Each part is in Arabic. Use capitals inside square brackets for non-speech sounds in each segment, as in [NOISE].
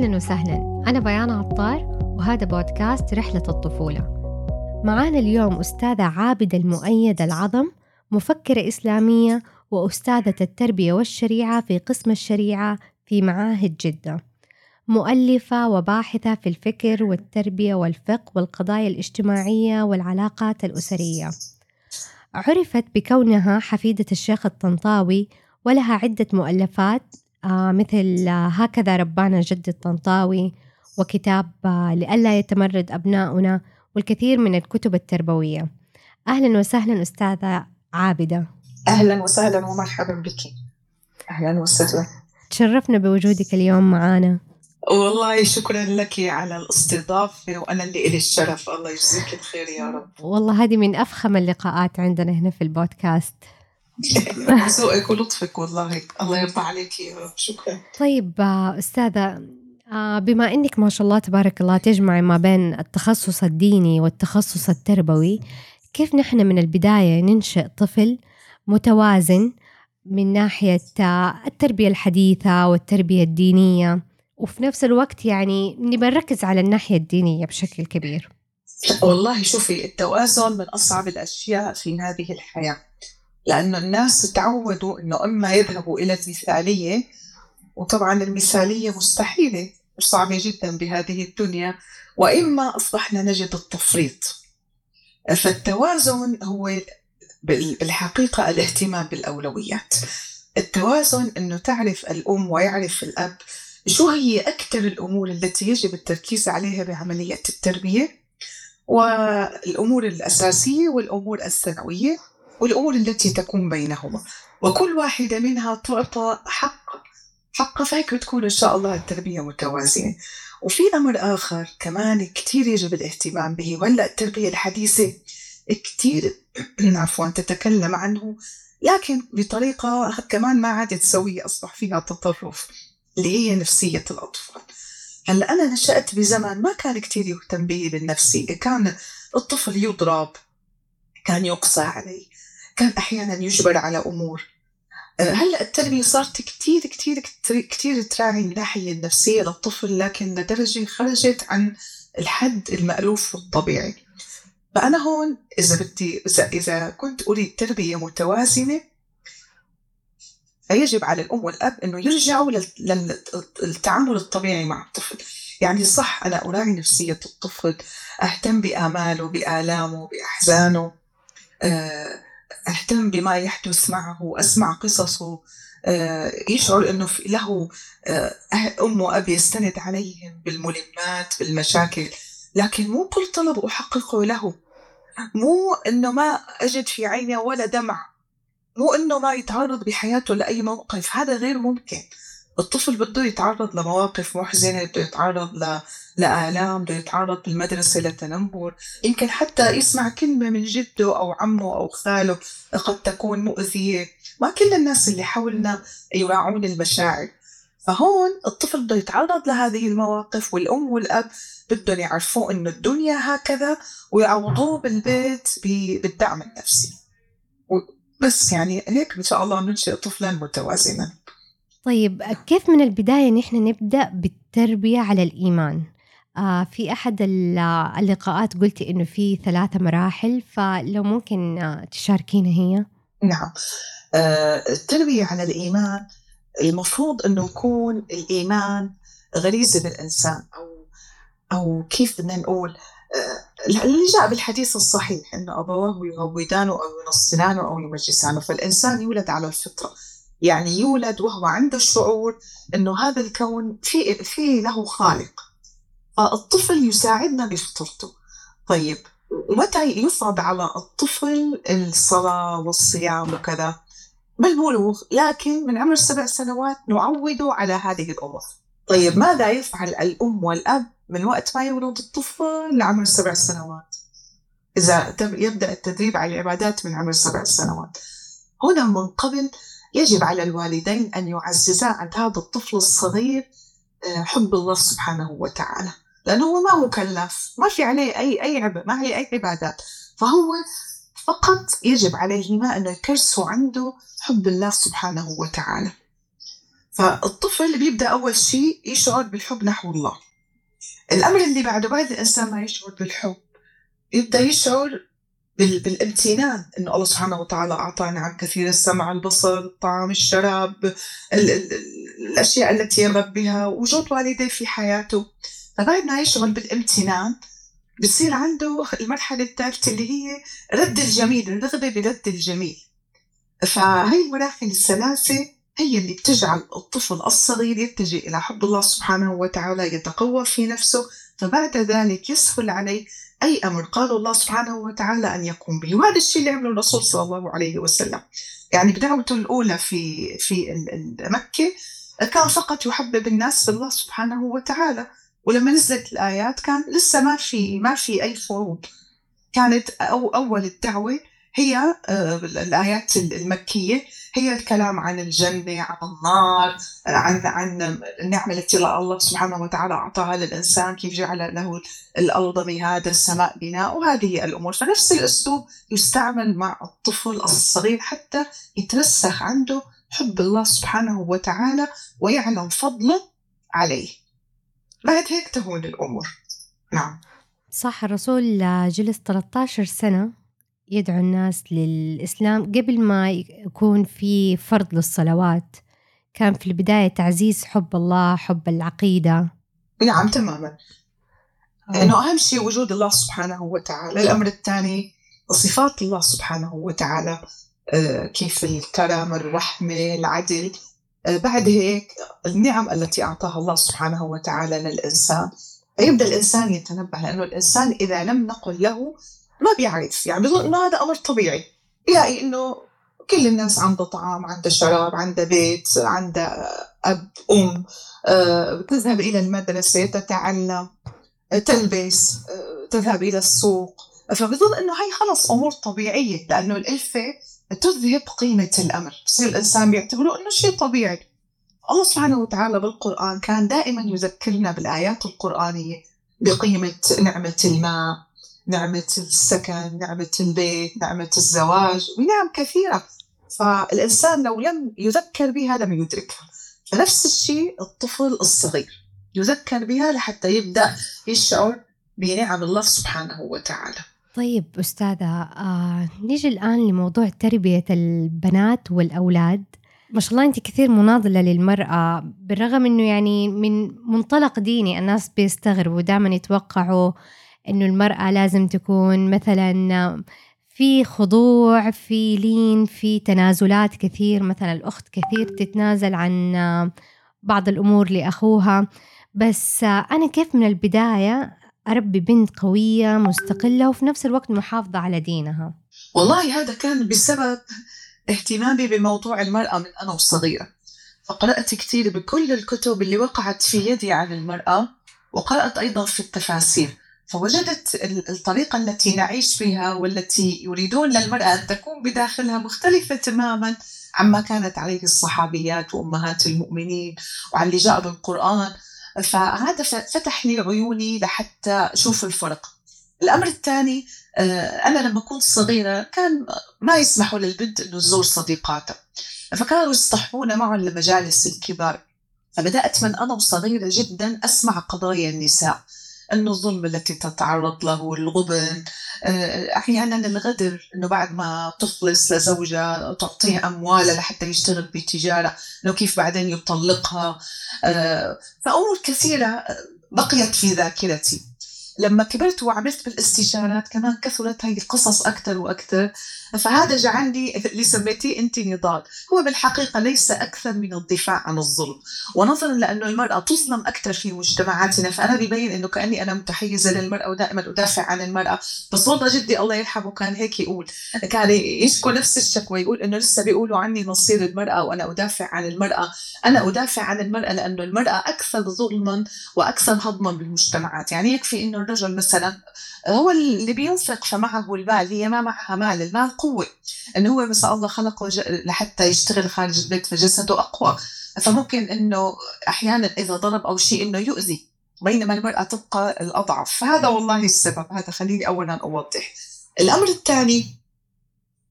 أهلا وسهلا. أنا بيان عطار وهذا بودكاست رحلة الطفولة. معانا اليوم أستاذة عابدة المؤيد العظم مفكرة إسلامية وأستاذة التربية والشريعة في قسم الشريعة في معاهد جدة. مؤلفة وباحثة في الفكر والتربية والفقه والقضايا الاجتماعية والعلاقات الأسرية. عرفت بكونها حفيدة الشيخ الطنطاوي ولها عدة مؤلفات مثل آه هكذا ربانا جد الطنطاوي وكتاب آه لئلا يتمرد أبناؤنا والكثير من الكتب التربوية. أهلا وسهلا أستاذة عابدة. أهلا وسهلا ومرحبا بك. أهلا وسهلا. تشرفنا بوجودك اليوم معنا والله شكرا لك على الاستضافة وأنا اللي إلي الشرف. الله يجزيك الخير يا رب. والله هذه من أفخم اللقاءات عندنا هنا في البودكاست. ذوقك ولطفك والله. الله يرضى عليك يا رب. شكرا. طيب أستاذة بما أنك ما شاء الله تبارك الله تجمعي ما بين التخصص الديني والتخصص التربوي كيف نحن من البداية ننشئ طفل متوازن من ناحية التربية الحديثة والتربية الدينية؟ وفي نفس الوقت يعني نبى نركز على الناحية الدينية بشكل كبير. والله شوفي التوازن من أصعب الأشياء في هذه الحياة. لأنه الناس تعودوا أنه إما يذهبوا إلى المثالية وطبعا المثالية مستحيلة وصعبة جدا بهذه الدنيا وإما أصبحنا نجد التفريط. فالتوازن هو بالحقيقة الاهتمام بالأولويات. التوازن أنه تعرف الأم ويعرف الأب شو هي أكثر الأمور التي يجب التركيز عليها بعملية التربية والأمور الأساسية والأمور الثانوية والأمور التي تكون بينهما. وكل واحدة منها تعطى حق حق فهيك بتكون إن شاء الله التربية متوازنة. وفي أمر آخر كمان كتير يجب الاهتمام به وهلأ التربية الحديثة كتير [CLEARS THROAT] عفوا تتكلم عنه لكن بطريقة كمان ما عادت سوية أصبح فيها تطرف اللي هي نفسية الأطفال. هلأ أنا نشأت بزمن ما كان كتير يهتم به بالنفسية كان الطفل يضرب كان يقسى عليه. كان أحيانا يجبر على أمور. آه، هلأ التربية صارت كتير كتير كتير تراعي الناحية النفسية للطفل لكن لدرجة خرجت عن الحد المألوف والطبيعي. فأنا هون إذا بدي إذا كنت أريد تربية متوازنة فيجب على الأم والأب أنه يرجعوا للتعامل الطبيعي مع الطفل. يعني صح أنا أراعي نفسية الطفل أهتم بآماله بآلامه بأحزانه. آه، أهتم بما يحدث معه أسمع قصصه آه، يشعر أنه له آه، أم وأب يستند عليهم بالملمات بالمشاكل. لكن مو كل طلب أحققه له. مو أنه ما أجد في عيني ولا دمع. مو إنه ما يتعرض بحياته لأي موقف. هذا غير ممكن. الطفل بده يتعرض لمواقف محزنة بده يتعرض ل... لآلام بده يتعرض بالمدرسة لتنمر يمكن حتى يسمع كلمة من جده أو عمه أو خاله قد تكون مؤذية. ما كل الناس اللي حولنا يراعون المشاعر. فهون الطفل بده يتعرض لهذه المواقف والأم والأب بدهم يعرفوه إنه الدنيا هكذا ويعوضوه بالبيت بالدعم النفسي. بس يعني هيك إن شاء الله ننشئ طفلا متوازنا. طيب كيف من البداية نحن نبدأ بالتربية على الإيمان؟ آه في أحد اللقاءات قلتي إنه في ثلاثة مراحل فلو ممكن آه تشاركينا هي؟ نعم آه التربية على الإيمان المفروض إنه يكون الإيمان غريزة بالإنسان أو أو كيف بدنا نقول اللي جاء بالحديث الصحيح إنه أبواه يهودانه أو ينصرانه أو يمجسانه فالإنسان يولد على الفطرة يعني يولد وهو عنده الشعور إنه هذا الكون في في له خالق. فالطفل يساعدنا بفطرته طيب ومتى يفرض على الطفل الصلاة والصيام وكذا؟ بالبلوغ لكن من عمر سبع سنوات نعوده على هذه الأمور. طيب ماذا يفعل الأم والأب من وقت ما يولد الطفل لعمر سبع سنوات؟ إذا يبدأ التدريب على العبادات من عمر سبع سنوات. هنا من قبل يجب على الوالدين أن يعززا عند هذا الطفل الصغير آه، حب الله سبحانه وتعالى. لأنه هو ما مكلف ما في عليه أي أي عب... ما عليه أي عبادات. فهو فقط يجب عليهما أن يكرسوا عنده حب الله سبحانه وتعالى. فالطفل بيبدأ أول شيء يشعر بالحب نحو الله. الأمر اللي بعده بعد الإنسان ما يشعر بالحب يبدأ يشعر بالامتنان انه الله سبحانه وتعالى اعطى نعم كثير السمع البصر الطعام الشراب ال ال الأشياء التي يرغب بها وجود والديه في حياته. فبعد ما يشعر بالامتنان بصير عنده المرحلة الثالثة اللي هي رد الجميل الرغبة برد الجميل. فهي المراحل الثلاثة هي اللي بتجعل الطفل الصغير يتجه إلى حب الله سبحانه وتعالى يتقوى في نفسه فبعد ذلك يسهل عليه أي أمر قال الله سبحانه وتعالى أن يقوم به. وهذا الشيء اللي عمله الرسول صلى الله عليه وسلم. يعني بدعوته الأولى في في مكة كان فقط يحبب الناس في الله سبحانه وتعالى. ولما نزلت الآيات كان لسه ما في ما في أي فروض كانت أو أول الدعوة هي آه، الآيات المكية. هي الكلام عن الجنة عن النار عن عن النعمة التي الله سبحانه وتعالى أعطاها للإنسان كيف جعل له الأرض مهادا السماء بناء وهذه الأمور. فنفس الأسلوب يستعمل مع الطفل الصغير حتى يترسخ عنده حب الله سبحانه وتعالى ويعلم فضله عليه. بعد هيك تهون الأمور. نعم. صح الرسول جلس 13 سنة يدعو الناس للإسلام قبل ما يكون في فرض للصلوات. كان في البداية تعزيز حب الله حب العقيدة. نعم تماما. إنه أهم شيء وجود الله سبحانه وتعالى. الأمر الثاني صفات الله سبحانه وتعالى. آه، كيف الكرم الرحمه العدل. آه، بعد هيك النعم التي أعطاها الله سبحانه وتعالى للإنسان. يبدأ الإنسان يتنبه لأنه الإنسان إذا لم نقل له ما بيعرف. يعني بظن انه هذا أمر طبيعي. بيلاقي إنه كل الناس عندها طعام عندها شراب عندها بيت عندها أب أم آه، تذهب إلى المدرسة تتعلم تلبس آه، تذهب إلى السوق. فبظن إنه هي خلص أمور طبيعية لأنه الألفة تذهب قيمة الأمر. بصير الإنسان بيعتبره إنه شيء طبيعي. الله سبحانه وتعالى بالقرآن كان دائما يذكرنا بالآيات القرآنية بقيمة نعمة الماء نعمة السكن نعمة البيت نعمة الزواج ونعم كثيرة. فالإنسان لو لم يذكر بها لم يدركها. فنفس الشيء الطفل الصغير يذكر بها لحتى يبدأ يشعر بنعم الله سبحانه وتعالى. طيب أستاذة آه نيجي الآن لموضوع تربية البنات والأولاد. ما شاء الله أنت كثير مناضلة للمرأة بالرغم أنه يعني من منطلق ديني الناس بيستغربوا دائما يتوقعوا إنه المرأة لازم تكون مثلا في خضوع في لين في تنازلات كثير مثلا الأخت كثير تتنازل عن بعض الأمور لأخوها. بس أنا كيف من البداية أربي بنت قوية مستقلة وفي نفس الوقت محافظة على دينها؟ والله هذا كان بسبب اهتمامي بموضوع المرأة من أنا وصغيرة فقرأت كثير بكل الكتب اللي وقعت في يدي عن المرأة وقرأت أيضا في التفاسير. فوجدت الطريقة التي نعيش فيها والتي يريدون للمرأة أن تكون بداخلها مختلفة تماما عما كانت عليه الصحابيات وأمهات المؤمنين وعن اللي جاء بالقرآن. فهذا فتح لي عيوني لحتى أشوف الفرق. الأمر الثاني آه، أنا لما كنت صغيرة كان ما يسمحوا للبنت أنه تزور صديقاتها. فكانوا يصطحبون معهم لمجالس الكبار. فبدأت من أنا صغيرة جدا أسمع قضايا النساء. الظلم التي تتعرض له الغبن. آه، أحيانا الغدر إنه بعد ما تخلص لزوجها تعطيه أموالها لحتى يشتغل بتجاره إنه كيف بعدين يطلقها. آه، فأمور كثيرة بقيت في ذاكرتي. لما كبرت وعملت بالاستشارات كمان كثرت هذه القصص أكثر وأكثر فهذا جعلني اللي سميتيه انت نضال. هو بالحقيقة ليس أكثر من الدفاع عن الظلم. ونظرا لأنه المرأة تظلم أكثر في مجتمعاتنا فأنا ببين إنه كأني أنا متحيزة للمرأة ودائما أدافع عن المرأة. بس والله جدي الله يرحمه كان هيك يقول. كان يشكو نفس الشكوى يقول إنه لسه بيقولوا عني نصير المرأة وأنا أدافع عن المرأة. أنا أدافع عن المرأة لأنه المرأة أكثر ظلما وأكثر هضما بالمجتمعات. يعني يكفي إنه الرجل مثلا هو اللي بينفق فمعه المال هي ما معها مال المال قوة. إنه هو مثلا الله خلقه لحتى يشتغل خارج البيت فجسده أقوى. فممكن إنه أحيانا إذا ضرب أو شيء إنه يؤذي بينما المرأة تبقى الأضعف. فهذا والله السبب. هذا خليني أولا أوضح. الأمر الثاني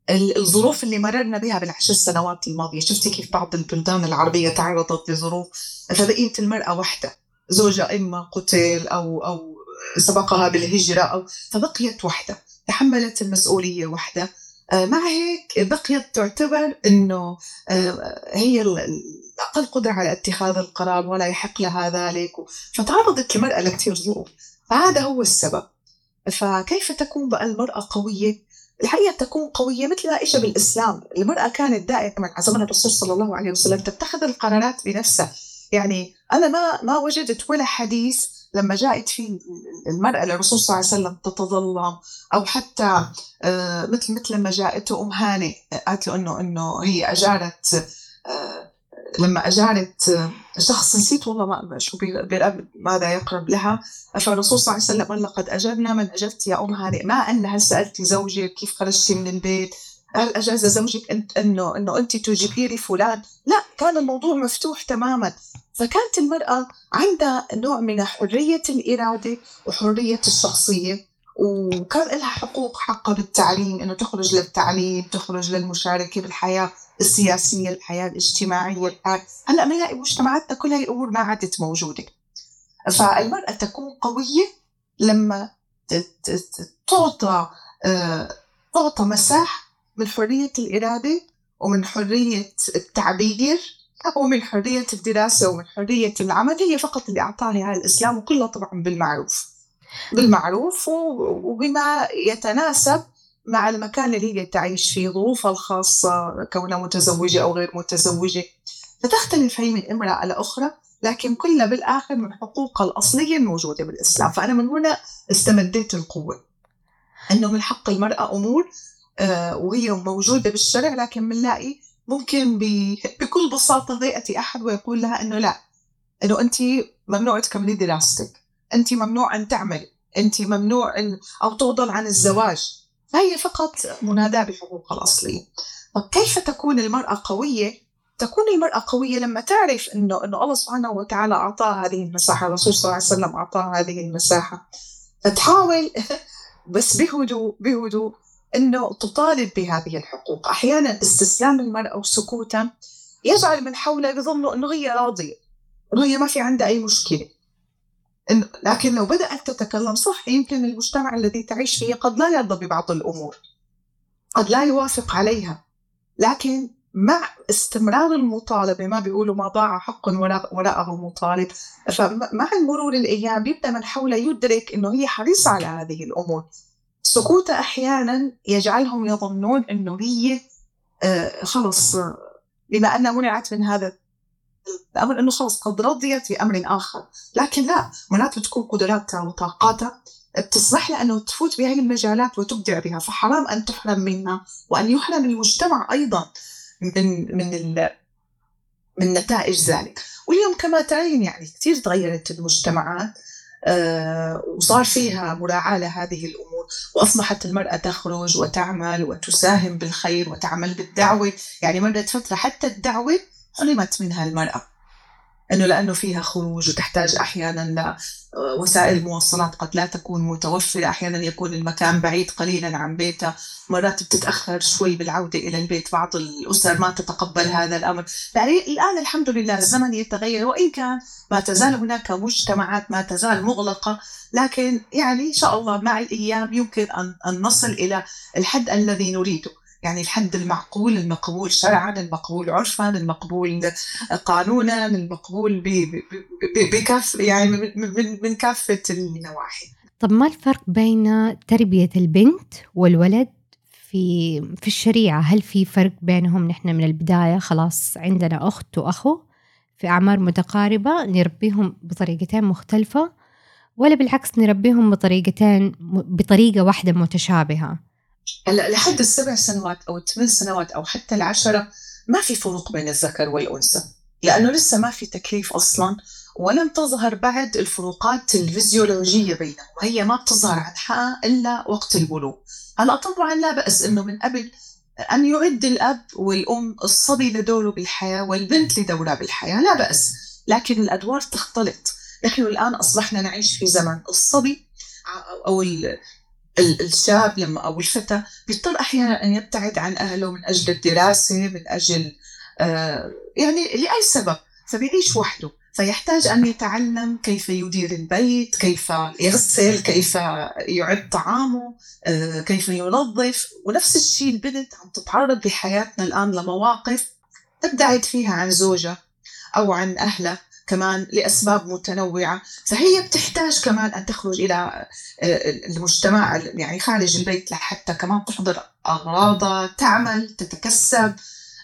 الظروف اللي مررنا بها بالعشر سنوات الماضية. شفتي كيف بعض البلدان العربية تعرضت لظروف؟ فبقيت المرأة وحدة. زوجها إما قتل أو أو سبقها بالهجرة أو فبقيت وحدة تحملت المسؤولية وحدة. آه، مع هيك بقيت تعتبر إنه آه، هي الأقل قدرة على اتخاذ القرار ولا يحق لها ذلك فتعرضت المراه لكثير ظروف فهذا هو السبب. فكيف تكون بقى المرأة قوية؟ الحقيقة تكون قوية مثل ما اجى بالإسلام. المرأة كانت دائما على زمن الرسول صلى الله عليه وسلم تتخذ القرارات بنفسها. يعني أنا ما ما وجدت ولا حديث لما جاءت في المرأة للرسول صلى الله عليه وسلم تتظلم أو حتى آه، مثل مثل لما جاءته أم هانئ قالت له إنه إنه هي أجارت آه، لما أجارت شخص نسيت والله ما شو ماذا يقرب لها. فالرسول صلى الله عليه وسلم قال لقد أجرنا من أجرت يا أم هانئ ما أن هل سألتي كيف خرجتي من البيت؟ هل أجاز زوجك أنت أنه أنه أنت تجبري فلان؟ لا كان الموضوع مفتوح تماما. فكانت المرأة عندها نوع من حرية الإرادة وحرية الشخصية وكان لها حقوق حقها بالتعليم إنه تخرج للتعليم تخرج للمشاركة بالحياة السياسية الحياة الاجتماعية. هلأ بنلاقي مجتمعاتنا كل هاي الأمور ما عادت موجودة. فالمرأة تكون قوية لما تعطى آه، تعطى مساحة من حرية الإرادة ومن حرية التعبير ومن حرية الدراسة ومن حرية العمل هي فقط اللي اعطاها الإسلام وكلها طبعا بالمعروف. بالمعروف وبما يتناسب مع المكان اللي هي تعيش فيه ظروفها الخاصة كونها متزوجة أو غير متزوجة. فتختلف هي من امرأة لأخرى لكن كلها بالآخر من حقوقها الأصلية الموجودة بالإسلام. فأنا من هنا استمديت القوة. أنه من حق المرأة أمور وهي موجودة بالشرع لكن بنلاقي ممكن بكل بساطة يأتي أحد ويقول لها أنه لا أنه أنت ممنوع تكملي دراستك أنت ممنوع أن تعمل أنت ممنوع أن أو تغضل عن الزواج. فهي فقط مناداة بحقوقها الأصلية. كيف تكون المرأة قوية؟ تكون المرأة قوية لما تعرف إنه إنه الله سبحانه وتعالى أعطاها هذه المساحة، الرسول صلى الله عليه وسلم أعطاها هذه المساحة، فتحاول [LAUGHS] بس بهدوء بهدوء. إنه تطالب بهذه الحقوق، أحيانا استسلام المرأة وسكوتها يجعل من حولها يظنوا إنه هي راضية، إنه هي ما في عندها أي مشكلة، إن لكن لو بدأت تتكلم صح يمكن المجتمع الذي تعيش فيه قد لا يرضى ببعض الأمور قد لا يوافق عليها. لكن مع استمرار المطالبة ما بيقولوا ما ضاع حق وراءه مطالب. فمع مرور الأيام يبدأ من حوله يدرك أنه هي حريصة على هذه الأمور. سكوتها أحيانا يجعلهم يظنون أنه هي آه خلص بما أنها منعت من هذا الأمر إنه خلص قد رضيت بأمر آخر. لكن لا مرات بتكون قدراتها وطاقاتها بتسمح لها انه تفوت بهذه المجالات وتبدع بها. فحرام أن تحرم منها وأن يحرم المجتمع أيضا من من من نتائج ذلك. واليوم كما ترين يعني كثير تغيرت المجتمعات. آه وصار فيها مراعاة لهذه الأمور وأصبحت المرأة تخرج وتعمل وتساهم بالخير وتعمل بالدعوة. يعني مرت فترة حتى الدعوة حرمت منها المرأة. إنه لأنه فيها خروج وتحتاج أحيانا لوسائل مواصلات قد لا تكون متوفرة، أحيانا يكون المكان بعيد قليلا عن بيتها، مرات بتتأخر شوي بالعودة إلى البيت، بعض الأسر ما تتقبل هذا الأمر، يعني الآن الحمد لله الزمن يتغير وإن كان ما تزال هناك مجتمعات ما تزال مغلقة، لكن يعني إن شاء الله مع الأيام يمكن أن نصل إلى الحد الذي نريده. يعني الحد المعقول المقبول شرعا المقبول عرفا المقبول قانونا المقبول بكاف يعني من, من كافة النواحي. طب ما الفرق بين تربية البنت والولد في في الشريعة؟ هل في فرق بينهم نحن من البداية؟ خلاص عندنا أخت وأخو في أعمار متقاربة نربيهم بطريقتين مختلفة ولا بالعكس نربيهم بطريقتين بطريقة واحدة متشابهة؟ هلا لحد السبع سنوات أو الثمان سنوات أو حتى العشرة ما في فروق بين الذكر والأنثى لأنه لسه ما في تكليف أصلا ولم تظهر بعد الفروقات الفيزيولوجية بينهم وهي ما بتظهر عن حقها إلا وقت البلوغ. هلا طبعا لا بأس إنه من قبل أن يعد الأب والأم الصبي لدوره بالحياة والبنت لدورها بالحياة لا بأس لكن الأدوار تختلط. نحن الآن أصبحنا نعيش في زمن الصبي أو الشاب لما أو الفتى بيضطر أحيانا أن يبتعد عن أهله من أجل الدراسة من أجل آه يعني لأي سبب فبيعيش وحده. فيحتاج أن يتعلم كيف يدير البيت كيف يغسل كيف يعد طعامه آه كيف ينظف. ونفس الشيء البنت عم تتعرض بحياتنا الآن لمواقف تبتعد فيها عن زوجها أو عن أهلها. كمان لأسباب متنوعة. فهي بتحتاج كمان أن تخرج إلى آه، المجتمع يعني خارج البيت لحتى كمان تحضر أغراضها تعمل تتكسب.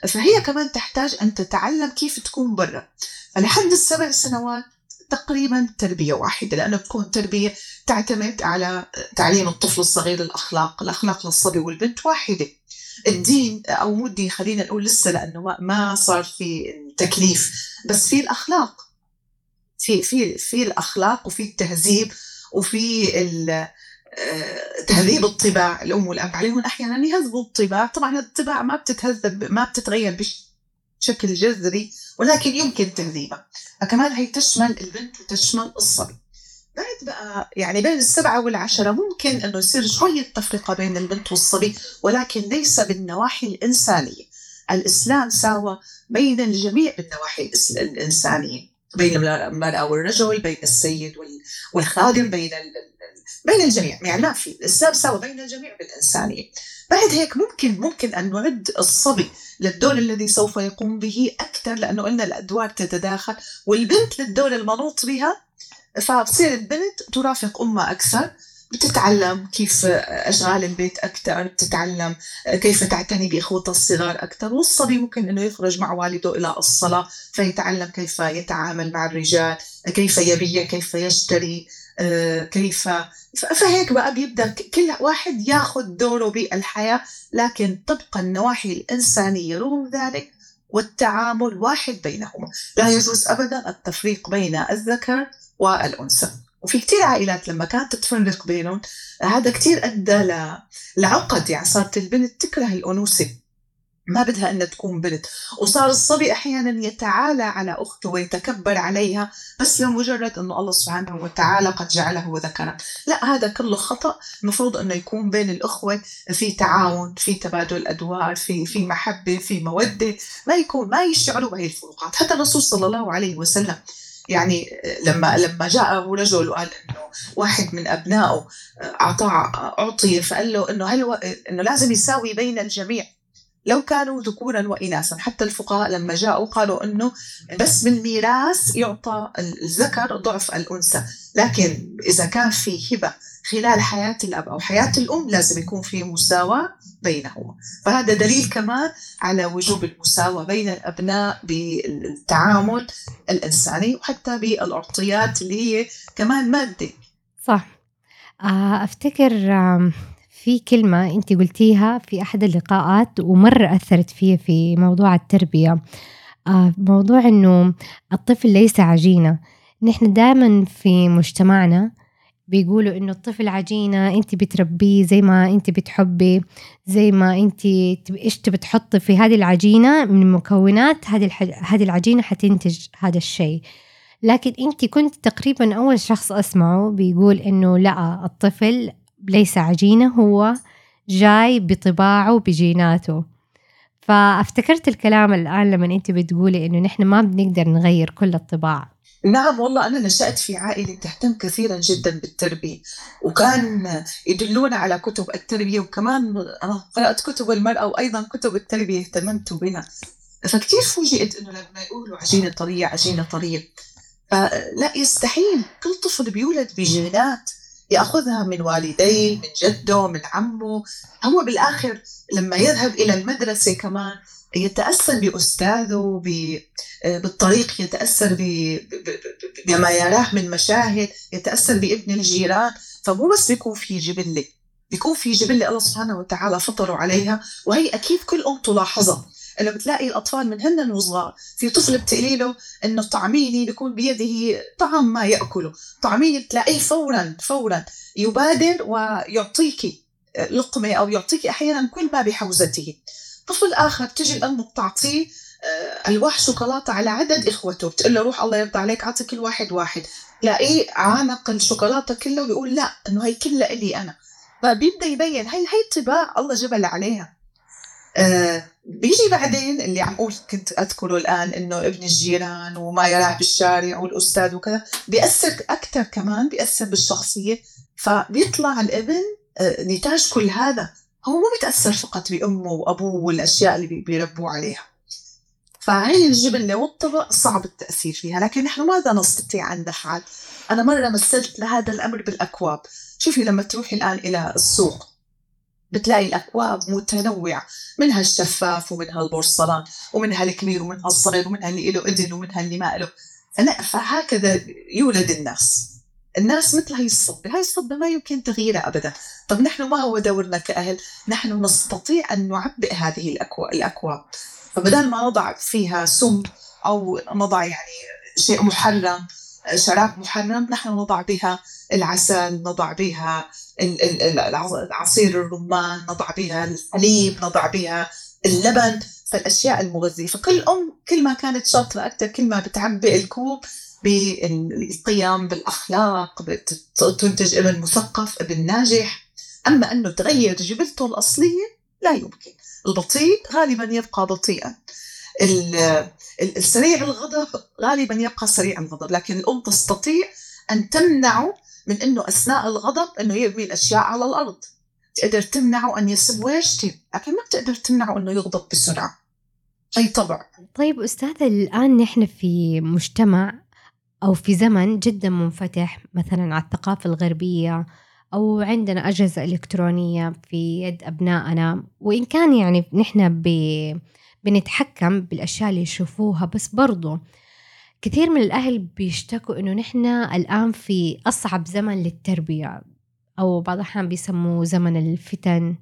فهي كمان تحتاج أن تتعلم كيف تكون برا. فلحد السبع سنوات تقريبا تربية واحدة لأنه بتكون تربية تعتمد على تعليم الطفل الصغير الأخلاق الأخلاق للصبي والبنت واحدة. الدين أو مو الدين خلينا نقول لسه لأنه ما صار في تكليف بس في الأخلاق. في في في الأخلاق وفي التهذيب وفي آه، تهذيب الطباع. الأم والأب عليهم أحيانا يهذبوا الطباع. طبعا الطباع ما بتتهذب ما بتتغير بشكل جذري ولكن يمكن تهذيبها فكمان هي تشمل البنت وتشمل الصبي. بعد بقى يعني بين السبعة والعشرة ممكن أنه يصير شوية تفرقة بين البنت والصبي ولكن ليس بالنواحي الإنسانية. الإسلام ساوى بين الجميع بالنواحي الإنسانية بين المرأة والرجل بين السيد والخادم بين بين الجميع. يعني ما في الإسلام ساوى بين الجميع بالإنسانية. بعد هيك ممكن ممكن أن نعد الصبي للدور الذي سوف يقوم به أكثر لأنه قلنا الأدوار تتداخل والبنت للدور المنوط بها فبصير البنت ترافق أمها أكثر. بتتعلم كيف أشغال البيت أكثر بتتعلم كيف تعتني بإخوتها الصغار أكثر والصبي ممكن أنه يخرج مع والده إلى الصلاة فيتعلم كيف يتعامل مع الرجال كيف يبيع كيف يشتري كيف فهيك بقى بيبدأ كل واحد ياخذ دوره بالحياة. لكن تبقى النواحي الإنسانية رغم ذلك والتعامل واحد بينهما. لا يجوز ابدا التفريق بين الذكر والأنثى. وفي كتير عائلات لما كانت تفرق بينهم هذا كتير أدى لعقد يعني. صارت البنت تكره الأنوثة. ما بدها إنها تكون بنت. وصار الصبي أحيانا يتعالى على أخته ويتكبر عليها بس لمجرد إنه الله سبحانه وتعالى قد جعله ذكرا لا هذا كله خطأ. المفروض إنه يكون بين الأخوة في تعاون في تبادل أدوار في في محبة في مودة. ما يكون ما يشعروا بهي الفروقات. حتى الرسول صلى الله عليه وسلم يعني لما لما جاءه رجل وقال إنه واحد من أبنائه أعطاه أعطي فقال له إنه هل إنه لازم يساوي بين الجميع. لو كانوا ذكورا وإناثا حتى الفقهاء لما جاءوا قالوا إنه بس بالميراث يعطى الذكر ضعف الأنثى. لكن إذا كان في هبة خلال حياة الأب أو حياة الأم لازم يكون في مساواة بينهما. فهذا دليل كمان على وجوب المساواة بين الأبناء بالتعامل الإنساني وحتى بالأعطيات اللي هي كمان مادة صح. آه، أفتكر في كلمة أنت قلتيها في أحد اللقاءات ومرة أثرت فيه في موضوع التربية آه، موضوع أنه الطفل ليس عجينة نحن دائما في مجتمعنا بيقولوا إنه الطفل عجينة أنت بتربيه زي ما أنت بتحبي زي ما أنت إيش تبي تحطي في هذه العجينة من مكونات هذه. هذه العجينة حتنتج هذا الشيء لكن أنت كنت تقريبا أول شخص أسمعه بيقول إنه لا الطفل ليس عجينة هو جاي بطباعه بجيناته فافتكرت الكلام الآن لما أنت بتقولي إنه نحن ما بنقدر نغير كل الطباع. نعم والله أنا نشأت في عائلة تهتم كثيرا جدا بالتربية وكان يدلونا على كتب التربية وكمان أنا قرأت كتب المرأة وأيضا كتب التربية اهتممت بها. فكتير فوجئت إنه لما يقولوا عجينة طرية عجينة طرية لا يستحيل. كل طفل بيولد بجينات. يأخذها من والديه من جده من عمه. هو بالآخر لما يذهب إلى المدرسة كمان يتأثر بأستاذه بالطريق يتأثر بما يراه من مشاهد يتأثر بابن الجيران. فمو بس بيكون في جبلة بيكون في جبلة الله سبحانه وتعالى فطروا عليها وهي أكيد كل أم تلاحظها. إنه بتلاقي الأطفال من هن وصغار في طفل بتقولي له إنه طعميني بيكون بيده طعم ما يأكله. طعميني بتلاقيه فورا فورا يبادر ويعطيك لقمة أو يعطيك أحيانا كل ما بحوزته. طفل آخر تجي الأم بتعطيه آه، ألواح شوكولاتة على عدد إخوته. بتقول له روح الله يرضى عليك أعطي كل واحد واحد. تلاقيه عانق الشوكولاتة كله ويقول لا إنه هي كلها إلي أنا. فبيبدأ يبين هي هي الطباع الله جبل عليها. آه بيجي بعدين اللي عم أقول كنت أذكره الآن إنه ابن الجيران وما يراه بالشارع والأستاذ وكذا بيأثر أكثر كمان بيأثر بالشخصية. فبيطلع الابن آه نتاج كل هذا. هو مو بيتاثر فقط بأمه وأبوه والأشياء اللي بيربوه عليها. فهي الجبلة والطبق صعب التأثير فيها. لكن نحن ماذا نستطيع أن نفعل أنا مرة مثلت لهذا الأمر بالأكواب. شوفي لما تروحي الآن إلى السوق. بتلاقي الأكواب متنوعة منها الشفاف ومنها البورصلان ومنها الكبير ومنها الصغير ومنها اللي له إذن ومنها اللي ما له فهكذا يولد الناس. الناس مثل هاي الصدمة هاي الصدمة ما يمكن تغييرها أبدا. طب نحن ما هو دورنا كأهل؟ نحن نستطيع أن نعبئ هذه الأكواب. فبدل ما نضع فيها سم أو نضع يعني شيء محرم شراب محرم نحن نضع بها العسل نضع بها عصير الرمان نضع بها الحليب نضع بها اللبن فالأشياء المغذية. فكل أم كل ما كانت شاطرة أكثر كل ما بتعبئ الكوب بالقيم بالأخلاق تنتج ابن مثقف ابن ناجح. أما أنه تغير جبلته الأصلية لا يمكن. البطيء غالبا يبقى بطيئا. السريع الغضب غالبا يبقى سريع الغضب لكن الأم تستطيع أن تمنعه من إنه أثناء الغضب إنه يرمي الأشياء على الأرض. تقدر تمنعه أن يسب ويشتم لكن ما بتقدر تمنعه إنه يغضب بسرعة. أي طبع. طيب أستاذة الآن نحن في مجتمع أو في زمن جدا منفتح مثلا على الثقافة الغربية أو عندنا أجهزة إلكترونية في يد أبنائنا. وإن كان يعني نحن بنتحكم بالأشياء اللي يشوفوها بس برضو كثير من الأهل بيشتكوا إنه نحن الآن في أصعب زمن للتربية أو بعض الأحيان بيسموه زمن الفتن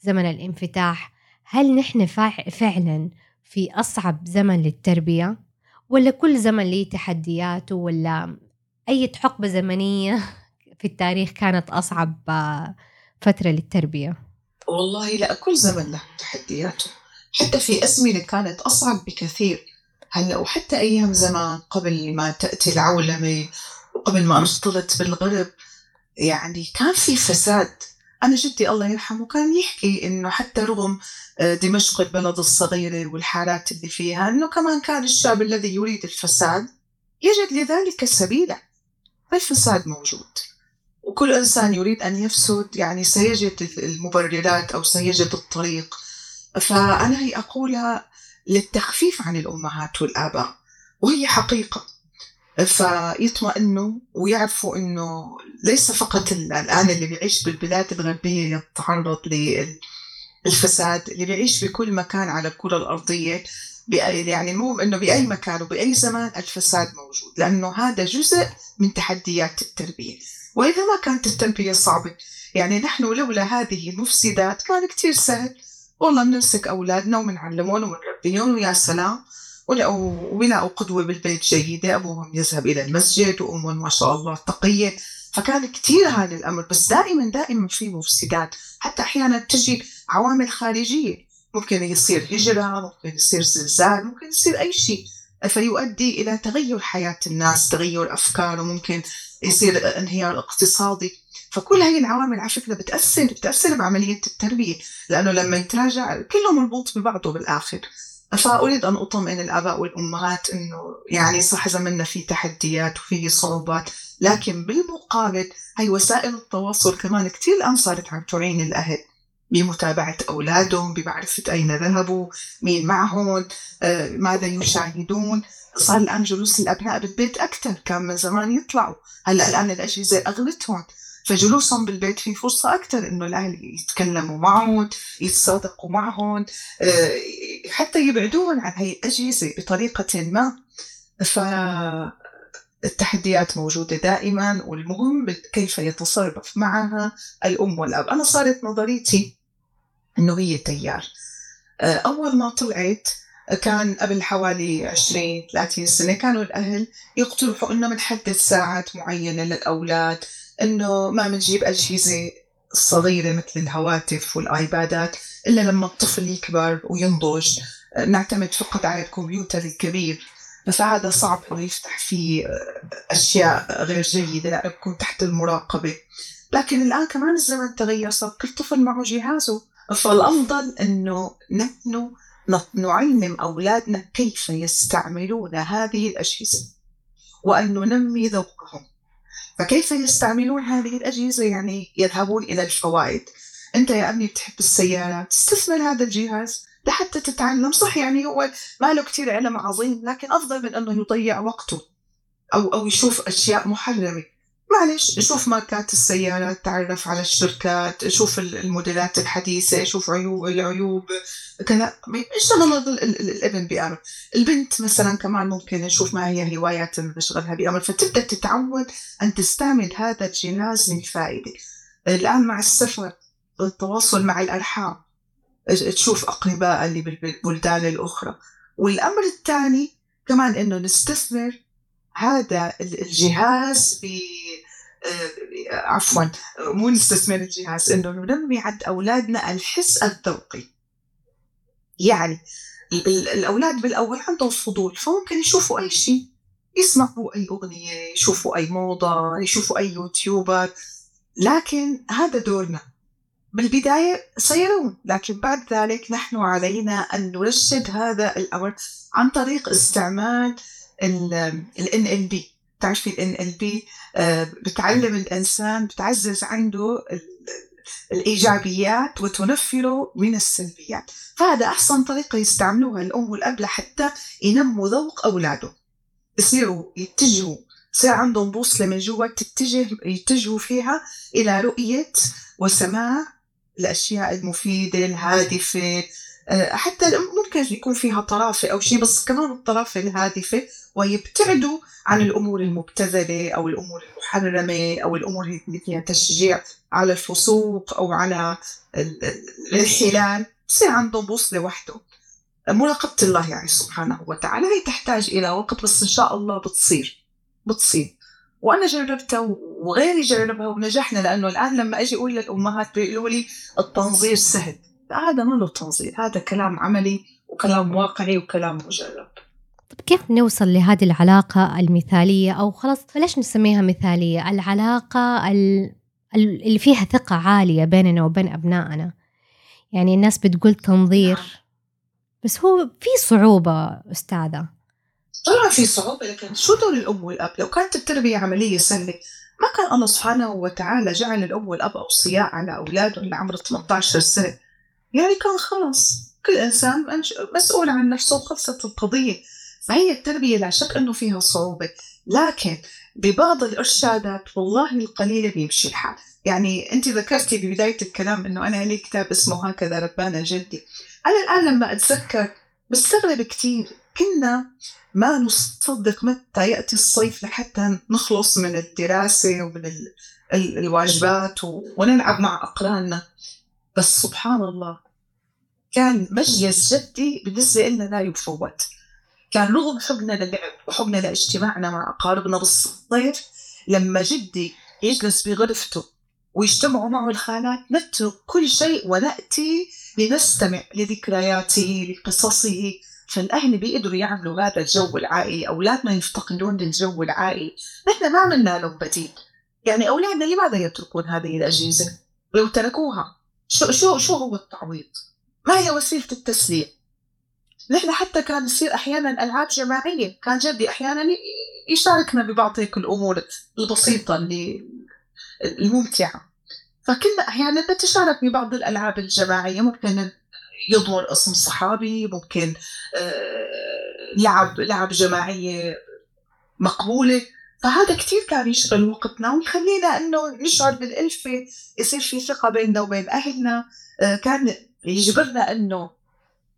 زمن الانفتاح. هل نحن فعلا في أصعب زمن للتربية؟ ولا كل زمن ليه تحدياته؟ ولا أي حقبة زمنية [LAUGHS] في التاريخ كانت أصعب فترة للتربية؟ والله لا كل زمن له تحدياته. حتى في أزمنة كانت أصعب بكثير. هلا وحتى أيام زمان قبل ما تأتي العولمة وقبل ما نختلط بالغرب يعني كان في فساد. أنا جدي الله يرحمه كان يحكي إنه حتى رغم آه، دمشق البلد الصغيرة والحارات اللي فيها إنه كمان كان الشاب الذي يريد الفساد يجد لذلك سبيلا. الفساد موجود. وكل إنسان يريد أن يفسد يعني سيجد المبررات أو سيجد الطريق. فأنا هي أقولها للتخفيف عن الأمهات والآباء وهي حقيقة. فيطمئنوا ويعرفوا إنه ليس فقط الآن اللي بيعيش بالبلاد الغربية يتعرض للفساد اللي بيعيش بكل مكان على الكرة الأرضية يعني المهم إنه بأي مكان وبأي زمان الفساد موجود لأنه هذا جزء من تحديات التربية. وإذا ما كانت التربية صعبة يعني نحن لولا هذه المفسدات كان كتير سهل والله بنمسك أولادنا وبنعلمهم وبنربيهم ويا سلام. وبيلاقوا قدوة بالبيت جيدة أبوهم يذهب إلى المسجد وأمهم ما شاء الله تقية. فكان كتير هذا الأمر بس دائما دائما في مفسدات. حتى أحيانا تجي عوامل خارجية. ممكن يصير هجرة ممكن يصير زلزال ممكن يصير أي شيء. فيؤدي إلى تغير حياة الناس تغير أفكار وممكن يصير انهيار اقتصادي. فكل هاي العوامل على فكرة بتاثر بتأثر بعملية التربية لأنه لما يتراجع كله مربوط ببعضه بالآخر. فاريد أن أطمئن الآباء والأمهات إنه يعني صح زمننا في تحديات وفي صعوبات لكن بالمقابل هي وسائل التواصل كمان كثير الآن صارت عم تعين الأهل بمتابعة أولادهم بمعرفة أين ذهبوا مين معهم آه، ماذا يشاهدون. صار الآن جلوس الأبناء بالبيت أكثر كان من زمان يطلعوا. هلأ الآن الأجهزة أغلتهم. فجلوسهم بالبيت في فرصة أكثر إنه الأهل يتكلموا معهم يتصادقوا معهم آه، حتى يبعدوهم عن هي الأجهزة بطريقة ما. فالتحديات موجودة دائما والمهم كيف يتصرف معها الأم والأب. أنا صارت نظريتي إنه هي تيار آه، أول ما طلعت كان قبل حوالي 20 30 سنة كانوا الأهل يقترحوا إنه بنحدد ساعات معينة للأولاد. إنه ما بنجيب أجهزة صغيرة مثل الهواتف والآيبادات إلا لما الطفل يكبر وينضج. نعتمد فقط على الكمبيوتر الكبير. فهذا صعب إنه يفتح فيه أشياء غير جيدة لأنه بكون تحت المراقبة. لكن الآن كمان الزمن تغير صار كل طفل معه جهازه. فالأفضل أنه نحن نعلم أولادنا كيف يستعملون هذه الأجهزة وأن ننمي ذوقهم. فكيف يستعملون هذه الأجهزة؟ يعني يذهبون إلى الفوائد. أنت يا أبني بتحب السيارات استثمر هذا الجهاز لحتى تتعلم. صح يعني هو ما له كثير علم عظيم لكن أفضل من أنه يضيع وقته أو أو يشوف أشياء محرمة. معلش شوف ماركات السيارات تعرف على الشركات شوف الموديلات الحديثة شوف عيوب العيوب كذا. اشتغل الابن بأمر البنت مثلا كمان ممكن نشوف ما هي هوايات نشغلها بأمر فتبدأ تتعود أن تستعمل هذا الجهاز للفائدة الآن مع السفر التواصل مع الأرحام. تشوف أقرباء اللي بالبلدان الأخرى. والأمر الثاني كمان إنه نستثمر هذا الجهاز آه، عفوا مو نستثمر الجهاز إنه ننمي عند أولادنا الحس الذوقي. يعني الأولاد بالأول عندهم فضول فممكن يشوفوا أي شيء يسمعوا أي أغنية يشوفوا أي موضة يشوفوا أي يوتيوبر. لكن هذا دورنا. بالبداية سيرون لكن بعد ذلك نحن علينا أن نرشد هذا الأمر عن طريق استعمال ال NLP تعرفي ال NLP آه، بتعلم الإنسان بتعزز عنده الإيجابيات وتنفره من السلبيات. فهذا أحسن طريقة يستعملوها الأم والأب لحتى ينموا ذوق أولاده. يصيروا يتجهوا يصير عندهم بوصلة من جوا تتجه يتجهوا فيها إلى رؤية وسماع الأشياء المفيدة الهادفة آه، حتى ممكن يكون فيها طرافة أو شيء بس كمان الطرافة الهادفة ويبتعدوا عن الأمور المبتذلة أو الأمور المحرمة أو الأمور اللي فيها تشجيع على الفسوق أو على الانحلال بصير عندهم بوصلة وحده. مراقبة الله يعني سبحانه وتعالى. هي تحتاج إلى وقت بس إن شاء الله بتصير بتصير. وأنا جربتها وغيري جربها ونجحنا لأنه الآن لما أجي أقول للأمهات بيقولوا لي التنظير سهل. هذا ما له تنظير هذا كلام عملي وكلام واقعي وكلام مجرب طب كيف نوصل لهذه العلاقة المثالية؟ أو خلاص بلاش نسميها مثالية؟ العلاقة اللي فيها ثقة عالية بيننا وبين أبنائنا. يعني الناس بتقول تنظير نعم. بس هو في صعوبة أستاذة. طبعا في صعوبة لكن شو دور الأم والأب؟ لو كانت التربية عملية سهلة ما كان الله سبحانه وتعالى جعل الأم والأب أوصياء على أولادهم اللي عمره 18 سنة. يعني كان خلاص كل إنسان مسؤول عن نفسه وخلصت القضية. فهي التربية لا شك أنه فيها صعوبة. لكن ببعض الإرشادات والله القليلة بيمشي الحال. يعني أنت ذكرتي ببداية الكلام أنه أنا لي كتاب اسمه هكذا ربانا جدي. أنا الآن لما أتذكر بستغرب كثير كنا ما نصدق متى يأتي الصيف لحتى نخلص من الدراسة ومن ال... ال... الواجبات. ونلعب مع أقراننا. بس سبحان الله. كان مجلس جدي بالنسبة لنا لا يفوت. كان رغم حبنا للعب وحبنا لاجتماعنا مع أقاربنا بالصيف لما جدي يجلس بغرفته ويجتمعوا معه الخالات نترك كل شيء ونأتي لنستمع لذكرياته لقصصه. فالأهل بيقدروا يعملوا هذا الجو العائلي أولادنا يفتقدون للجو العائلي. نحن ما عملنا لهم بديل. يعني أولادنا لماذا يتركون هذه الأجهزة؟ لو تركوها. شو شو شو هو التعويض؟ ما هي وسيلة التسلية؟ نحن حتى كان يصير أحيانا ألعاب جماعية كان جدي أحيانا يشاركنا ببعض هيك الأمور البسيطة اللي الممتعة. فكنا أحيانا نتشارك ببعض الألعاب الجماعية. ممكن يضمر اسم صحابي ممكن آه، لعب لعب جماعية مقبولة. فهذا كتير كان يشغل وقتنا ويخلينا إنه نشعر بالألفة يصير في ثقة بيننا وبين أهلنا. آه، كان يجبرنا إنه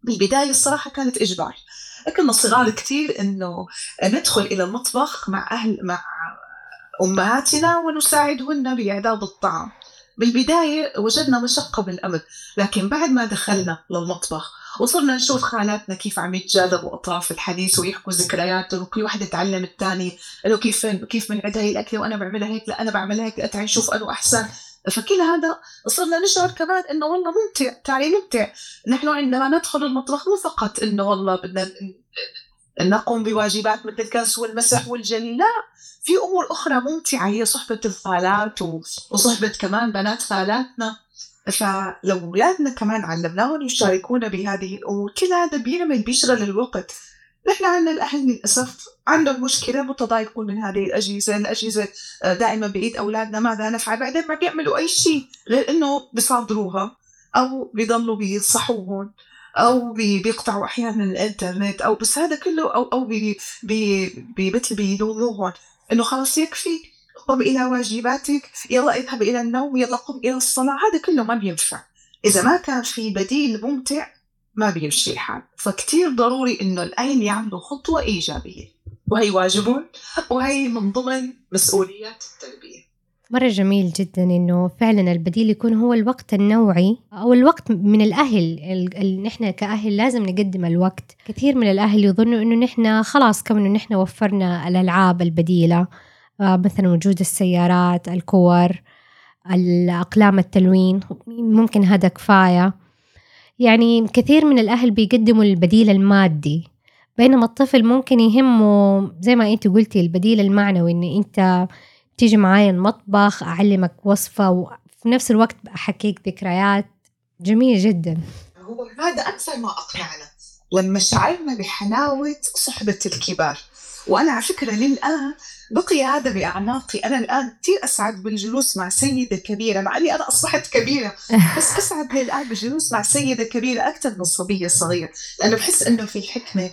بالبداية الصراحة كانت إجبار. كنا صغار كتير إنه ندخل إلى المطبخ مع أهل مع أمهاتنا ونساعدهن بإعداد الطعام. بالبداية وجدنا مشقة بالأمر لكن بعد ما دخلنا للمطبخ وصرنا نشوف خالاتنا كيف عم يتجاذبوا أطراف الحديث ويحكوا ذكرياتهم وكل واحدة تعلم الثاني إنه كيف كيف بنعد هي الأكلة وأنا بعملها هيك؟ لا أنا بعملها هيك تعي نشوف أنه أحسن. فكل هذا صرنا نشعر كمان إنه والله ممتع تعالي ممتع. نحن عندما ندخل المطبخ مو فقط إنه والله بدنا نقوم بواجبات مثل الكنس والمسح والجلي لا. في أمور أخرى ممتعة هي صحبة الخالات وصحبة كمان بنات خالاتنا. فلو اولادنا كمان علمناهم يشاركونا بهذه الأمور. كل هذا بيعمل بيشغل الوقت. نحن عندنا الأهل للأسف عندهم مشكلة متضايقون من هذه الأجهزة، الأجهزة آه، دائما بايد أولادنا ماذا نفعل؟ بعدين ما بيعملوا أي شيء غير إنه بيصادروها أو بيضلوا بيصحوهم أو بيقطعوا أحيانا الإنترنت أو بس هذا كله أو أو بي بي مثل إنه خلص يكفي. قم إلى واجباتك يلا اذهب إلى النوم يلا قم إلى الصلاة. هذا كله ما بينفع. إذا ما كان في بديل ممتع ما بيمشي الحال. فكتير ضروري إنه الاهل يعملوا خطوة إيجابية. وهي واجبهم وهي من ضمن مسؤوليات التربيه مرة جميل جدا إنه فعلا البديل يكون هو الوقت النوعي أو الوقت من الأهل. اللي نحن كأهل لازم نقدم الوقت. كثير من الأهل يظنوا إنه نحن خلاص كم إنه نحن وفرنا الألعاب البديلة. مثلا وجود السيارات الكور الأقلام التلوين ممكن هذا كفاية. يعني كثير من الأهل بيقدموا البديل المادي بينما الطفل ممكن يهمه زي ما أنت قلتي البديل المعنوي إن أنت تيجي معايا المطبخ أعلمك وصفة وفي نفس الوقت أحكيك ذكريات جميل جدا. هو هذا أكثر ما أقنعنا. لما شعرنا بحلاوة صحبة الكبار. وأنا على فكرة للآن بقي هذا بأعناقي. أنا الآن كثير أسعد بالجلوس مع سيدة كبيرة مع أني أنا أصبحت كبيرة [LAUGHS] بس أسعد للآن بالجلوس مع سيدة كبيرة أكثر من صبية صغيرة. لأنه بحس أنه في حكمة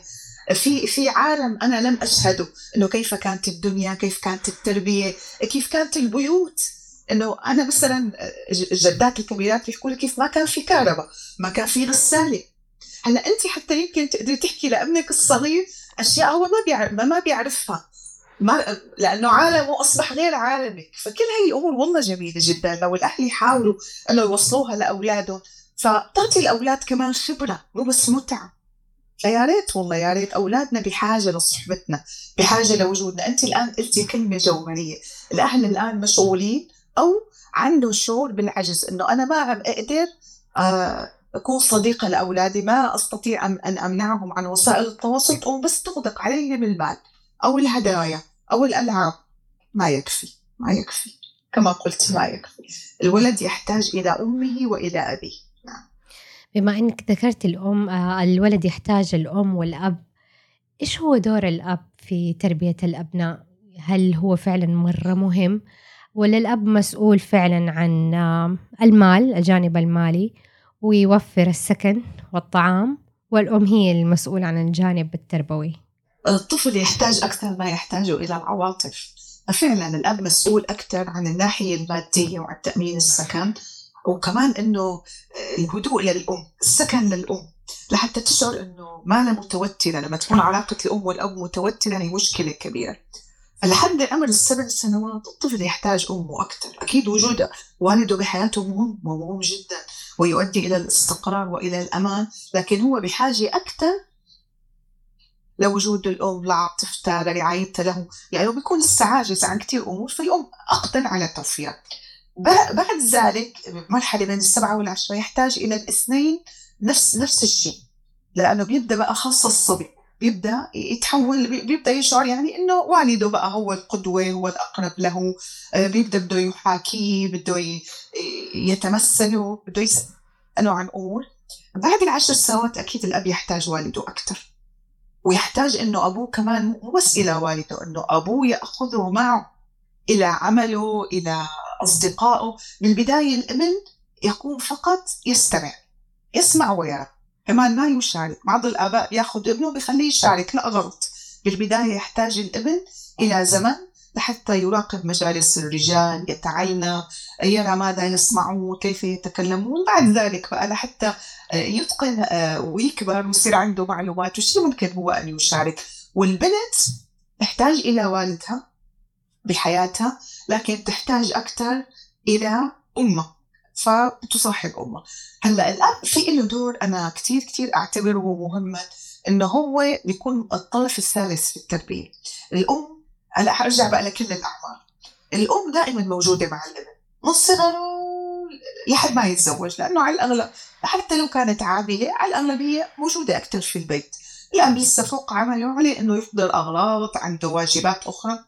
في في عالم أنا لم أشهده. إنه كيف كانت الدنيا كيف كانت التربية كيف كانت البيوت. إنه أنا مثلا الجدات الكبيرات بيحكوا لي كيف ما كان في كهرباء ما كان في غسالة. هلأ انت حتى يمكن تقدري تحكي لأبنك الصغير أشياء هو ما بيعرف ما بيعرفها. ما لأنه عالمه اصبح غير عالمك فكل هي الأمور والله جميلة جدا. لو الأهل يحاولوا إنه يوصلوها لأولادهم فتعطي الأولاد كمان خبرة مو بس متعة. فيا ريت والله يا ريت أولادنا بحاجة لصحبتنا بحاجة لوجودنا. أنت الآن قلتي كلمة جوهرية. الأهل الآن مشغولين أو عنده شعور بالعجز إنه أنا ما عم أقدر آه، أكون صديقة لأولادي ما أستطيع أن أمنعهم عن وسائل التواصل تقوم بس تغدق عليهم المال أو الهدايا أو الألعاب. ما يكفي ما يكفي. كما قلت ما يكفي. الولد يحتاج إلى أمه وإلى أبيه. بما إنك ذكرت الأم آه، الولد يحتاج الأم والأب. إيش هو دور الأب في تربية الأبناء؟ هل هو فعلا مرة مهم؟ ولا الأب مسؤول فعلا عن المال الجانب المالي ويوفر السكن والطعام والأم هي المسؤولة عن الجانب التربوي. الطفل يحتاج أكثر ما يحتاج إلى العواطف. فعلا الأب مسؤول أكثر عن الناحية المادية وعن تأمين السكن وكمان إنه الهدوء للأم السكن للأم. لحتى تشعر إنه ما أنا متوترة لما تكون علاقة الأم والأب متوترة هي مشكلة كبيرة. لحد عمر السبع سنوات الطفل يحتاج أمه أكثر. أكيد وجود والده بحياته مهم ومهم جدا ويؤدي إلى الاستقرار وإلى الأمان لكن هو بحاجة أكثر لوجود الأم لعاطفتها لرعايتها له يعني بيكون لسه عاجز عن كثير أمور فالام أقدر على توفير بعد ذلك مرحلة بين السبعة والعشرة يحتاج إلى الاثنين نفس نفس الشيء لأنه بيبدأ بقى خاصة الصبي بيبدأ يتحول بيبدأ يشعر يعني إنه والده بقى هو القدوة هو الأقرب له. آه، بيبدأ بده يحاكيه بده يتمثله بده يسال عن امور بعد العشر سنوات أكيد الأب يحتاج والده أكثر ويحتاج إنه أبوه كمان مو بس إلى والده إنه أبوه يأخذه معه إلى عمله إلى أصدقائه. من البداية الإبن يكون فقط يستمع يسمع ويرى. كمان ما يشارك. بعض الآباء ياخذ ابنه بخليه يشارك. لا غلط. بالبداية يحتاج الإبن إلى زمن لحتى يراقب مجالس الرجال يتعلم يرى ماذا يصنعون كيف يتكلمون. بعد ذلك بقى لحتى يتقن آه، ويكبر ويصير عنده معلومات. وشي ممكن هو أن يشارك؟ والبنت تحتاج إلى والدها بحياتها لكن تحتاج أكثر إلى أمة فتصاحب أمة. هلأ الأب في له دور أنا كثير كثير أعتبره مهما إنه هو بيكون الطرف الثالث في التربية. الأم هلا حرجع بقى لكل الأعمار. الأم دائما موجودة مع الابن من صغره لحد ما يتزوج لأنه على الأغلب حتى لو كانت عاملة على الأغلبية موجودة أكثر في البيت. لا بيستفوق عمله عليه إنه يحضر أغراض عنده واجبات أخرى.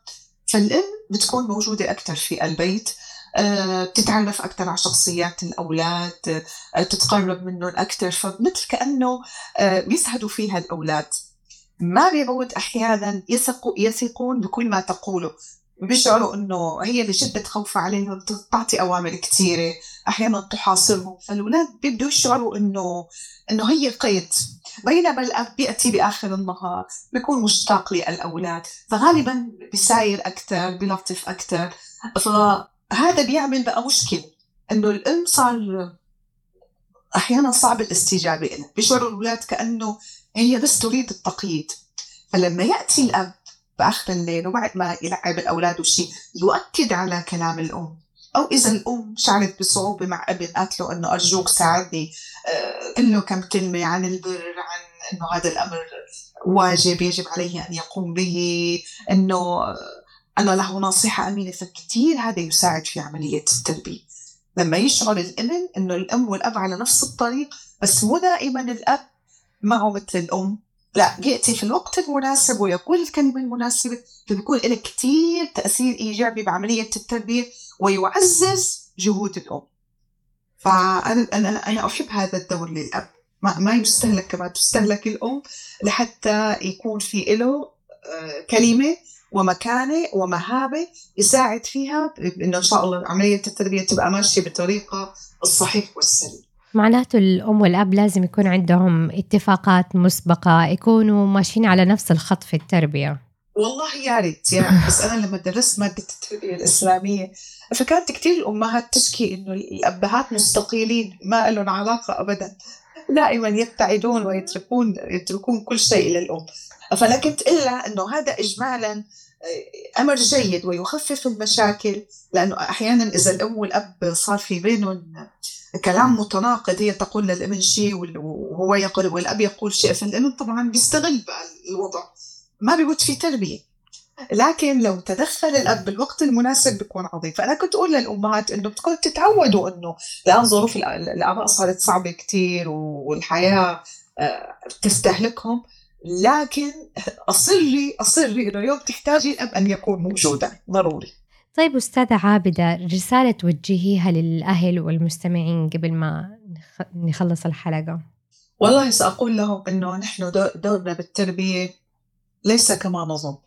فالأم بتكون موجودة أكثر في البيت. آه، بتتعرف أكثر على شخصيات الأولاد آه، تتقرب منهم أكثر فمثل كأنه آه، بيسعدوا فيها الأولاد. ما بيعود أحيانا يثقوا يثقون بكل ما تقوله. بيشعروا إنه هي اللي شدت خوفها عليهم تعطي أوامر كثيرة. أحيانا تحاصرهم. فالاولاد بيبدوا يشعروا انه إنه هي قيد. بينما الأب بيأتي بآخر النهار بيكون مشتاق للأولاد. فغالبا بيساير أكثر بيلطف أكثر. فهذا بيعمل بقى مشكلة. إنه الام صار أحيانا صعب الاستجابة لها بيشعروا الأولاد كأنه هي بس تريد التقييد. فلما يأتي الأب باخر الليل وبعد ما يلعب الأولاد وشي يؤكد على كلام الأم. أو إذا الأم شعرت بصعوبة مع ابن قالت له إنه أرجوك ساعدني. قل له كم كلمه عن البر عن إنه هذا الأمر واجب يجب عليه أن يقوم به إنه انه له ناصحه أمينة. فكثير هذا يساعد في عملية التربية. لما يشعر الابن إنه الأم والأب على نفس الطريق بس مو دائما الأب معه مثل الأم؟ لا يأتي في الوقت المناسب ويقول الكلمة المناسبة فبيكون له كتير تأثير إيجابي بعملية التربية ويعزز جهود الأم. فأنا أنا أنا أحب هذا الدور للأب. ما, ما يستهلك كما تستهلك الأم لحتى يكون في له آه، كلمة ومكانة ومهابة يساعد فيها إنه إن شاء الله عملية التربية تبقى ماشية بالطريقة الصحيح والسليم. معناته الأم والأب لازم يكون عندهم اتفاقات مسبقة يكونوا ماشيين على نفس الخط في التربية. والله يا ريت يعني بس أنا لما درست مادة التربية الإسلامية فكانت كثير الأمهات تشكي إنه الأبهات مستقيلين ما لهم علاقة أبدا. دائما يبتعدون ويتركون يتركون كل شيء للأم. فأنا كنت إلا إنه هذا إجمالا أمر جيد ويخفف المشاكل لأنه أحيانا إذا الأم والأب صار في بينهم كلام متناقض هي تقول للابن شيء وهو يقول والأب يقول شيء فالابن طبعا بيستغل الوضع. ما بيبut في تربية. لكن لو تدخل الأب بالوقت المناسب بيكون عظيم. فأنا كنت أقول للأمهات إنه بدكم تتعودوا إنه الان ظروف الاباء صارت صعبة كثير والحياة آه، تستهلكهم لكن أصري أصري إنه يوم تحتاجي الأب أن يكون موجودا ضروري. طيب أستاذة عابدة رسالة توجهيها للأهل والمستمعين قبل ما نخلص الحلقة. والله سأقول لهم أنه نحن دورنا بالتربية ليس كما نظن.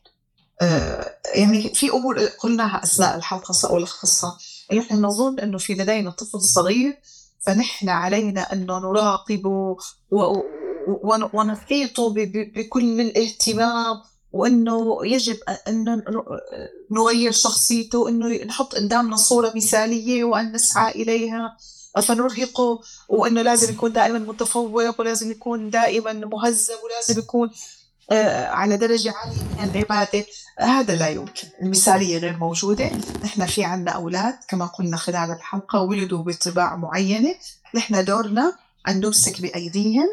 آه يعني في أمور قلناها أثناء الحلقة سألخصها. نحن نظن أنه في لدينا طفل صغير فنحن علينا أن نراقبه ونحيطه بكل الاهتمام وأنه يجب أن نغير شخصيته انه نحط قدامنا صورة مثالية وأن نسعى إليها. فنرهقه وأنه لازم يكون دائما متفوق ولازم يكون دائما مهذب ولازم يكون آه، على درجة عالية من العبادة. هذا لا يمكن. المثالية غير موجودة. نحن في عنا أولاد كما قلنا خلال الحلقة ولدوا بطباع معينة. نحن دورنا أن نمسك بأيديهم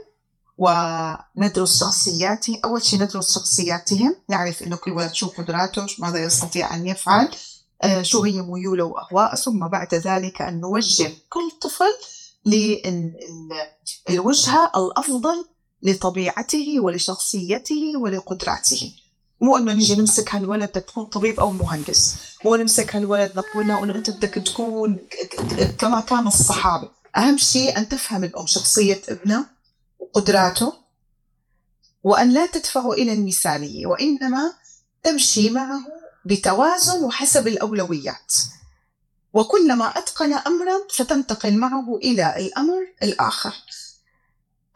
وندرس شخصياتي. أول شيء ندرس شخصياتهم نعرف إنه كل ولد شو قدراته ماذا يستطيع أن يفعل آه شو هي ميوله وأهواءه ثم بعد ذلك أن نوجه كل طفل للوجهة الأفضل لطبيعته ولشخصيته ولقدراته. مو إنه نجي نمسك هالولد تكون طبيب أو مهندس. مو نمسك هالولد نقول له إنه أنت بدك تكون كما كان الصحابة. أهم شيء أن تفهم الأم شخصية ابنها. قدراته وأن لا تدفعه إلى المثالية وإنما تمشي معه بتوازن وحسب الأولويات. وكلما أتقن أمرا فتنتقل معه إلى الأمر الآخر.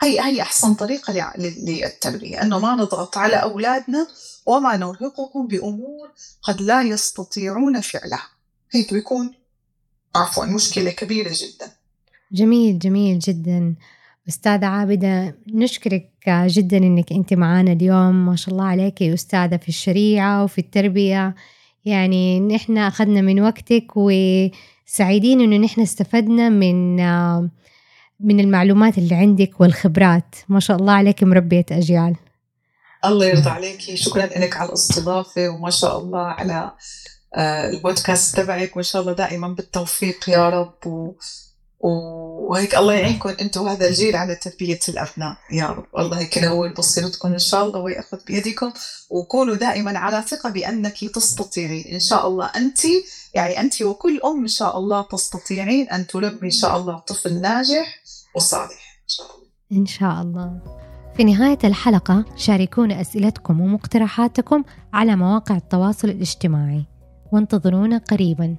هي هي أحسن طريقة للتربية أنه ما نضغط على أولادنا وما نرهقهم بأمور قد لا يستطيعون فعلها. هيك بيكون عفوا مشكلة كبيرة جدا. جميل جميل جدا. أستاذة عابدة نشكرك جدا إنك أنت معانا اليوم. ما شاء الله عليك أستاذة في الشريعة وفي التربية. يعني نحن أخذنا من وقتك وسعيدين إنه نحن استفدنا من من المعلومات اللي عندك والخبرات. ما شاء الله عليك مربية أجيال. الله يرضى عليك. شكرا لك على الاستضافة وما شاء الله على آه، البودكاست تبعك. وإن شاء الله دائما بالتوفيق يا رب. و... وهيك الله يعينكم أنتم هذا الجيل على تربية الأبناء. يا رب. الله هيك ينور بصيرتكم إن شاء الله ويأخذ بيدكم. وكونوا دائما على ثقة بأنك تستطيعين. إن شاء الله أنت يعني أنت وكل أم إن شاء الله تستطيعين أن تلبي إن شاء الله طفل ناجح وصالح. إن شاء الله. إن شاء الله. في نهاية الحلقة شاركونا أسئلتكم ومقترحاتكم على مواقع التواصل الاجتماعي. وانتظرونا قريباً.